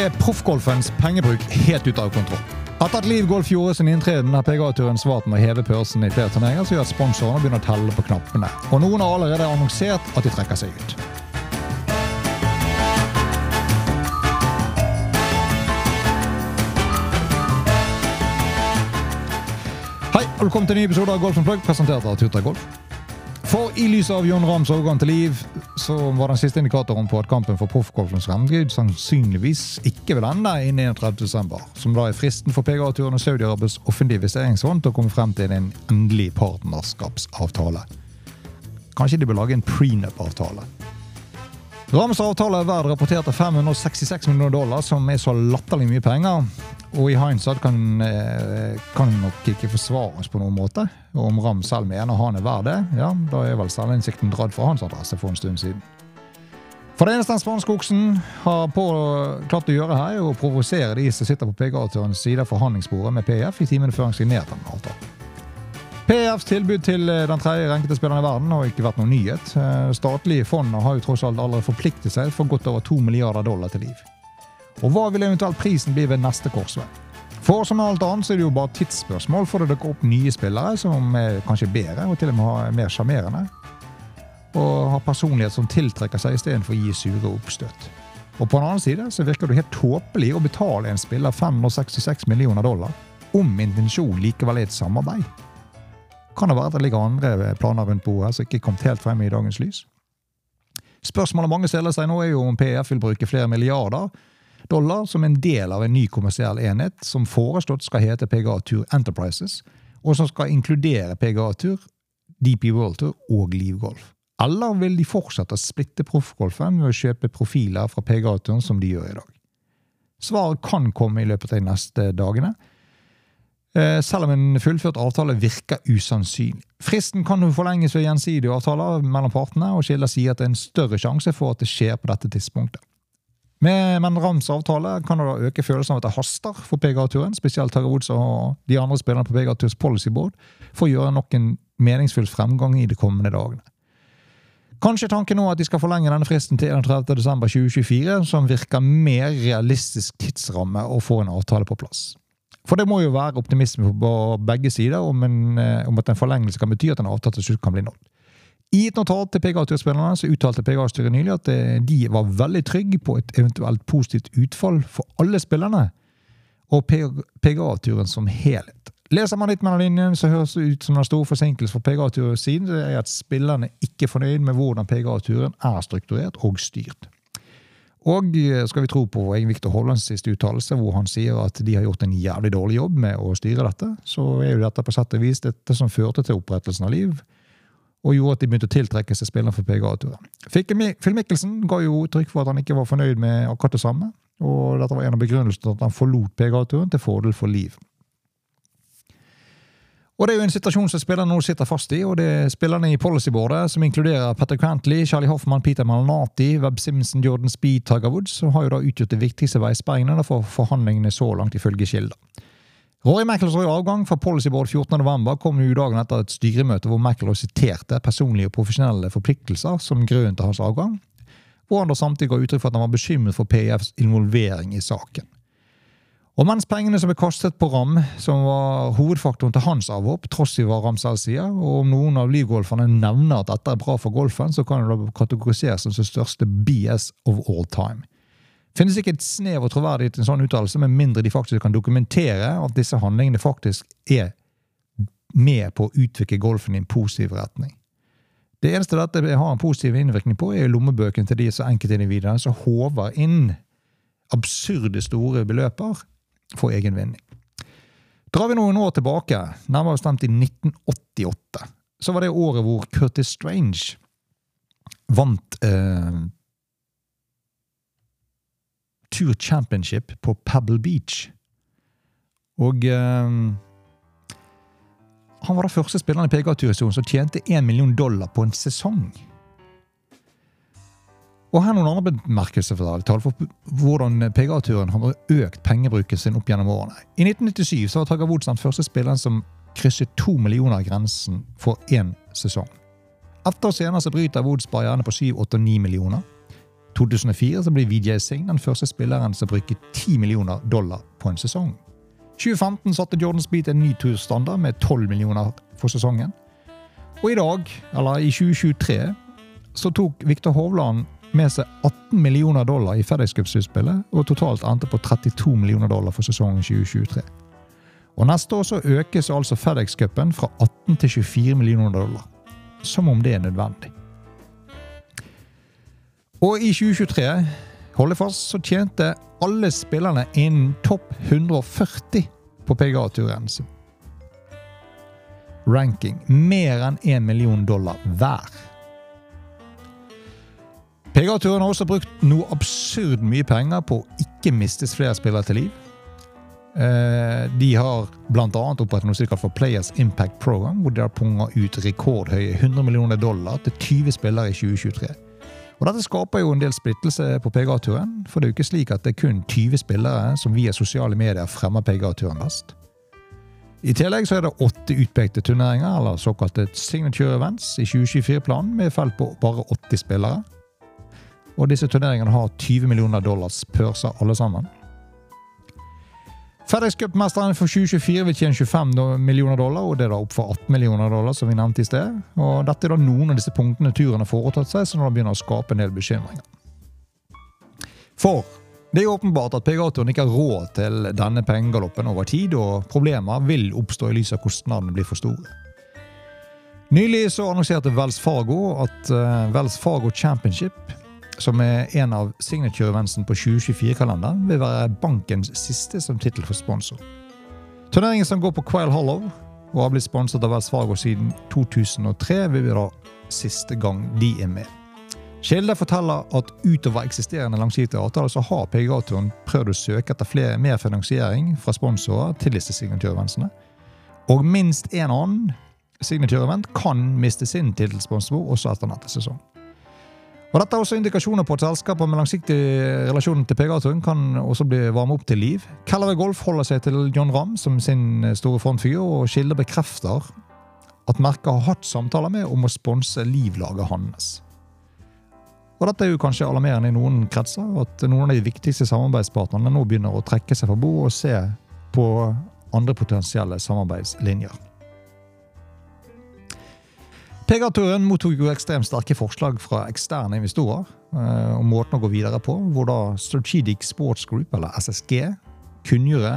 er proffgolfens pengebruk helt ute av kontroll. Etter at Liv Golf gjorde sin inntreden, har PGA-turen svart med å heve pørsen i flere turneringer, som gjør at sponsorene begynner å telle på knappene. Og noen har allerede annonsert at de trekker seg ut. Hei, velkommen til en ny episode av Golf Plug, presentert av Tuta Golf. For i lys av John Rams overgang til Liv, så var den siste indikatoren på at kampen for proffgolfens fremtid sannsynligvis ikke vil ende innen 31.12., som da er fristen for PGA-turen og Saudi-Arabias offentlige investeringsfond til å komme frem til en endelig partnerskapsavtale. Kanskje de bør lage en prenup-avtale. Rams avtale er verdt rapporterte 566 millioner dollar, som er så latterlig mye penger. Og i hindsight kan, eh, kan nok ikke forsvares på noen måte. Og om Ram selv mener han er verdt det, ja, da er vel selvinnsikten dratt fra hans adresse for en stund siden. For det eneste den spanske oksen har på, klart å gjøre her, er å provosere de som sitter på PGA-turens side av forhandlingsbordet med PF i timene før han signerte den avtalen. PFs tilbud til eh, den tredje rankede spilleren i verden har ikke vært noen nyhet. Eh, Statlige fond har jo tross alt allerede forpliktet seg for godt over to milliarder dollar til liv. Og hva vil eventuelt prisen bli ved neste korsvei? For som alt annet så er det jo bare tidsspørsmål for det dukker opp nye spillere som er kanskje bedre og til og med er mer sjarmerende. Og har personlighet som tiltrekker seg istedenfor å gi sure oppstøt. Og på den annen side så virker det helt tåpelig å betale en spiller 566 millioner dollar om intensjonen likevel er et samarbeid. Kan det være at det ligger andre planer rundt bordet som ikke er kommet helt frem i dagens lys? Spørsmålet mange stiller seg nå er jo om PF vil bruke flere milliarder dollar som en del av en ny kommersiell enhet som foreslått skal hete PGA Tour Enterprises, og som skal inkludere PGA Tour, DP World Tour og Livgolf. Eller vil de fortsette å splitte proffgolfen ved å kjøpe profiler fra PGA-turen som de gjør i dag? Svaret kan komme i løpet av de neste dagene, eh, selv om en fullført avtale virker usannsynlig. Fristen kan forlenges ved gjensidige avtaler mellom partene, og Skiller sier at det er en større sjanse for at det skjer på dette tidspunktet. Med, men Rams avtale kan da øke følelsen av at det haster for PGA-turen, spesielt Terje Woods og de andre spillerne på PGA Tours policy board, for å gjøre nok en meningsfull fremgang i de kommende dagene. Kanskje tanken nå at de skal forlenge denne fristen til 31.12.2024, som virker mer realistisk tidsramme å få en avtale på plass. For det må jo være optimisme på begge sider om, en, om at en forlengelse kan bety at en avtale til slutt kan bli nådd. I et notat til PGA-turspillerne så uttalte PGA-styret nylig at de var veldig trygge på et eventuelt positivt utfall for alle spillerne og PGA-turen som helhet. Leser man litt mellom linjene, så høres det ut som den store forsinkelse for PGA-turens side er at spillerne ikke er fornøyd med hvordan PGA-turen er strukturert og styrt. Og skal vi tro på Victor Hollands siste uttalelse, hvor han sier at de har gjort en jævlig dårlig jobb med å styre dette, så er jo dette på sett og vis dette som førte til opprettelsen av Liv, og gjorde at de begynte å tiltrekke seg spillere for PGA-turen. Phil Mikkelsen ga jo uttrykk for at han ikke var fornøyd med akkurat det samme, og dette var en av begrunnelsene at han forlot PGA-turen til fordel for Liv. Og Det er jo en situasjon som spillerne nå sitter fast i, og det er spillerne i policyboardet, som inkluderer Petter Crantley, Charlie Hoffman, Peter Malnati, Webb Simpson, Jordan Speed, Tiger Woods, som har jo da utgjort det viktigste veisperringene for forhandlingene så langt, ifølge kilder. Rory McIlroys avgang fra policyboard 14.11 kom jo dagen etter et styremøte hvor McIlroy siterte personlige og profesjonelle forpliktelser som grunn til hans avgang, hvor han da samtidig ga uttrykk for at han var bekymret for PFs involvering i saken. Og mens pengene som ble kastet på Ram, som var hovedfaktoren til hans avhopp, tross i hva Ram selv sier, og om noen av livgolferne nevner at dette er bra for golfen, så kan det da kategoriseres som det største BS of all time. Finnes ikke et snev av troverdighet i en sånn uttalelse, med mindre de faktisk kan dokumentere at disse handlingene faktisk er med på å utvikle golfen i en positiv retning. Det eneste dette har en positiv innvirkning på, er lommebøkene til disse enkeltindividene som håver inn absurde store beløper for egen vinning. Drar vi noen år tilbake, nærmere bestemt i 1988, så var det året hvor Curtis Strange vant eh, Tour Championship på Pebble Beach. Og eh, han var da første spilleren i PGA-turhistorien som tjente 1 million dollar på en sesong. Og her noen andre bemerkelser for hvordan PGA-turen har økt pengebruken sin opp gjennom årene. I 1997 så var Tiger Woods den første spilleren som krysset to millioner grensen for én sesong. Etter og senere så bryter Woods gjerne på 7, 8 og 9 millioner. 2004 så blir VJ Singh den første spilleren som bruker 10 millioner dollar på en sesong. 2015 satte Jordan Speed en ny turstandard med 12 millioner for sesongen. Og i dag, eller i 2023, så tok Viktor Hovland med seg 18 millioner dollar i FedEx Cup-sluttspillet, og totalt endte på 32 millioner dollar for sesongen 2023. Og Neste år så økes altså FedEx-cupen fra 18 til 24 millioner dollar. Som om det er nødvendig. Og i 2023, hold fast, så tjente alle spillerne innen topp 140 på PGA-turen. Ranking mer enn 1 million dollar hver. PGA-turen har også brukt noe absurd mye penger på å ikke mistes flere spillere til liv. Eh, de har bl.a. opprettet noe som de for Players Impact Program, hvor de har punga ut rekordhøye 100 millioner dollar til 20 spillere i 2023. Og Dette skaper jo en del splittelse på PGA-turen, for det er jo ikke slik at det er kun 20 spillere som via sosiale medier fremmer PGA-turen best. I tillegg så er det åtte utpekte turneringer, eller såkalte signature events, i 2024-planen, med felt på bare 80 spillere. Og disse turneringene har 20 millioner dollars pørser alle sammen. FedEx Cup-mesteren for 2024 vil tjene 25 millioner dollar, og det er da opp for 18 millioner dollar, som vi nevnte i sted. Og Dette er da noen av disse punktene turen har foretatt seg, så nå begynner å skape en del bekymringer. For det er åpenbart at PGA-turen ikke har råd til denne pengegaloppen over tid, og problemer vil oppstå i lys av kostnadene blir for store. Nylig så annonserte Wells Fargo at uh, Wells Fargo Championship som er en av signature-eventsen på 2024-kalenderen, vil være bankens siste som tittel for sponsor. Turneringen som går på Quail Hollow, og har blitt sponset av Wells Fargo siden 2003, vil være siste gang de er med. Kilder forteller at utover eksisterende langsiktige avtaler så har PGA-turen prøvd å søke etter flere, mer finansiering fra sponsorer til disse signature-eventsene. Og minst en annen signature-event kan miste sin tittelsponsor også etter neste sesong. Og Dette er også indikasjoner på at selskaper med langsiktig relasjon til PGA-turen kan også bli varme opp til liv. Callaway Golf holder seg til John Ramm som sin store frontfigur, og Kilder bekrefter at merket har hatt samtaler med om å sponse livlaget hans. Og Dette er jo kanskje alarmerende i noen kretser, at noen av de viktigste samarbeidspartnerne nå begynner å trekke seg fra bordet og se på andre potensielle samarbeidslinjer. PGA-turen mottok jo ekstremt sterke forslag fra eksterne investorer eh, om måten å gå videre på, hvor da Strategic Sports Group, eller SSG, kunngjorde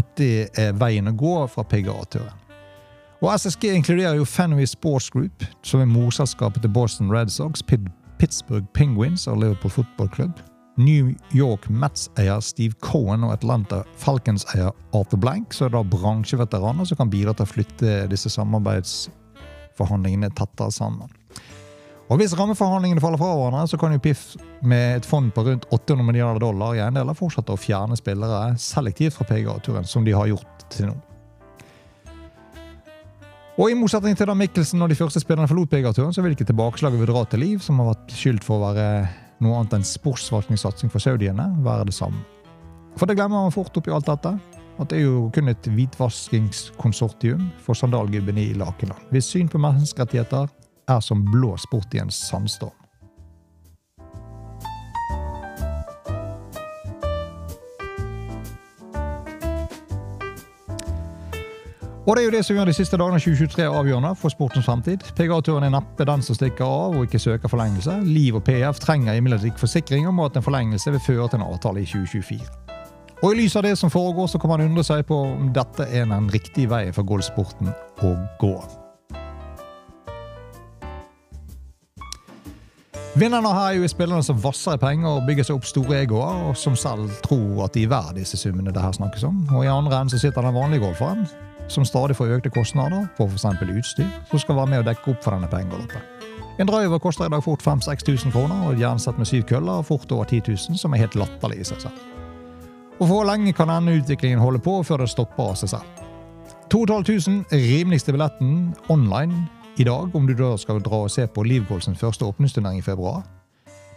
at det er veien å gå fra PGA-turen. Og SSG inkluderer jo Fenway Sports Group, som er morselskapet til Boston Red Sox, Pittsburgh Penguins og Liverpool Football Club. New York Mets-eier Steve Cohen og Atlanta Falcons-eier Arthur Blank, som er da bransjeveteraner som kan bidra til å flytte disse samarbeids forhandlingene tettere sammen. Og Hvis rammeforhandlingene faller fra hverandre, så kan jo Piff med et fond på rundt 800 milliarder dollar i eiendeler fortsette å fjerne spillere selektivt fra PGA-turen, som de har gjort til nå. Og I motsetning til da Mikkelsen og de første spillerne forlot PGA-turen, så vil ikke tilbakeslaget ved Dra til Liv, som har vært skyldt for å være noe annet enn sportsforvaltningssatsing for saudiene, være det samme. For det glemmer man fort oppi alt dette at det er jo kun et hvitvaskingskonsortium for sandalgubbene i Lakeland, hvis syn på menneskerettigheter er som blåst bort i en sandstorm. Og det er jo det som gjør de siste dagene 2023 avgjørende for sportens fremtid. PGA-turen er neppe den som stikker av og ikke søker forlengelse. Liv og PF trenger imidlertid forsikring om at en forlengelse vil føre til en avtale i 2024. Og I lys av det som foregår, så kan man undre seg på om dette er den riktige veien for golfsporten å gå. Vinnerne her er jo spillerne som vasser i penger og bygger seg opp store egoer, og som selv tror at de er verdt disse summene det her snakkes om. Og I andre enden så sitter den vanlige golferen, som stadig får økte kostnader på f.eks. utstyr, som skal være med å dekke opp for denne pengegaloppen. En driver koster i dag fort 5000-6000 kroner, og et jernsett med syv køller fort over 10 000, som er helt latterlig i seg selv. Og hvor lenge kan denne utviklingen holde på før det stopper av seg selv? 2500, rimeligste billetten online i dag, om du da skal dra og se på Livgolfs første åpningsturnering i februar.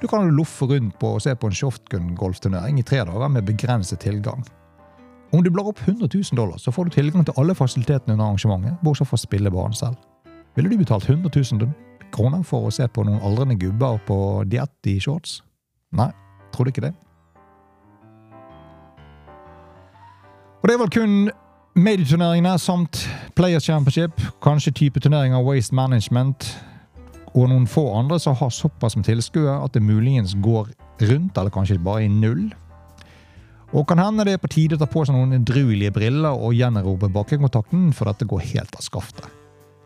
Du kan jo loffe rundt på å se på en shotgun-golfturnering i tre dager med begrenset tilgang. Om du blar opp 100 000 dollar, så får du tilgang til alle fasilitetene under arrangementet, bortsett fra spillebanen selv. Ville du betalt 100 000 kroner for å se på noen aldrende gubber på diett i shorts? Nei, trodde ikke det. Og det er vel kun medieturneringene samt Players Championship, kanskje type turneringer Waste Management og noen få andre som har såpass med tilskuere at det muligens går rundt, eller kanskje bare i null. Og kan hende det er på tide å ta på seg noen edruelige briller og gjenerobre bakkekontakten, for dette går helt av skaftet.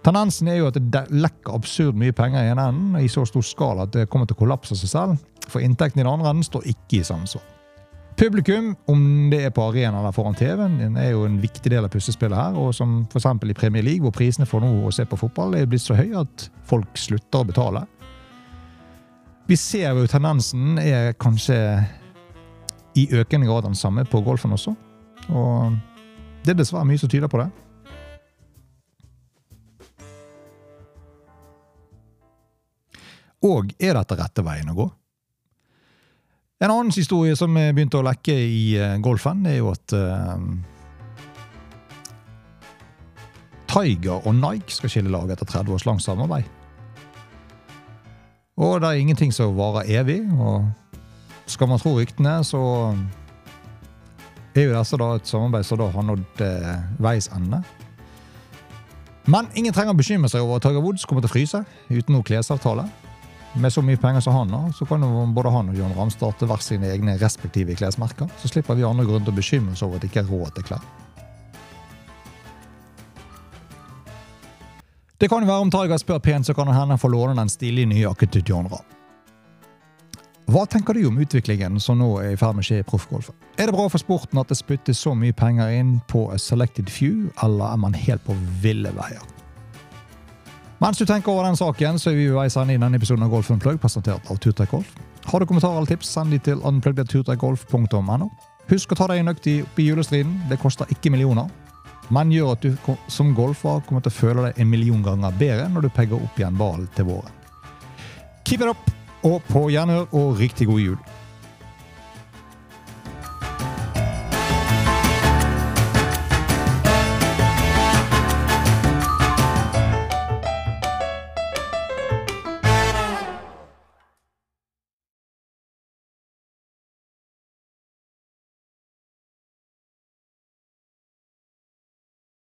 Tendensen er jo at det lekker absurd mye penger i en enden i så stor skala at det kommer til å kollapse seg selv, for inntekten i den andre enden står ikke i samsvar. Publikum, om det er på arena eller foran TV-en, er jo en viktig del av puslespillet her. og Som f.eks. i Premier League, hvor prisene for noe å se på fotball er blitt så høye at folk slutter å betale. Vi ser jo tendensen er kanskje i økende grad den samme på golfen også. Og det er dessverre mye som tyder på det. Og er dette rette veien å gå? En annen historie som begynte å lekke i eh, golfen, er jo at uh, Tiger og Nike skal skille lag etter 30 års langt samarbeid. Og det er ingenting som varer evig. og skal man tro ryktene, så er jo dette da et samarbeid som da har nådd eh, veis ende. Men ingen trenger å bekymre seg over at Tiger Woods kommer til å fryse uten noen klesavtale. Med så mye penger som han har, så kan jo både han og John Ramstad hver sine egne respektive klesmerker. Så slipper vi andre grunn til å bekymre oss over at det ikke er råd til klær. Det kan jo være om Tiger spør pent, så kan han hende få låne den stilige nye jakken til John Ramm. Hva tenker du om utviklingen som nå er i ferd med å skje i proffgolfen? Er det bra for sporten at det spyttes så mye penger inn på a selected few, eller er man helt på ville veier? Mens du tenker over den saken, så er vi ved veis ende i denne episoden av Golf Unplugged, presentert av Turtek Golf. Har du kommentarer eller tips, send de til unpluggedturtreikgolf.no. Husk å ta deg en økt i julestriden. Det koster ikke millioner, men gjør at du som golfer kommer til å føle deg en million ganger bedre når du pegger opp igjen ballen til våren. Keep it up! Og på gjenhør og riktig god jul.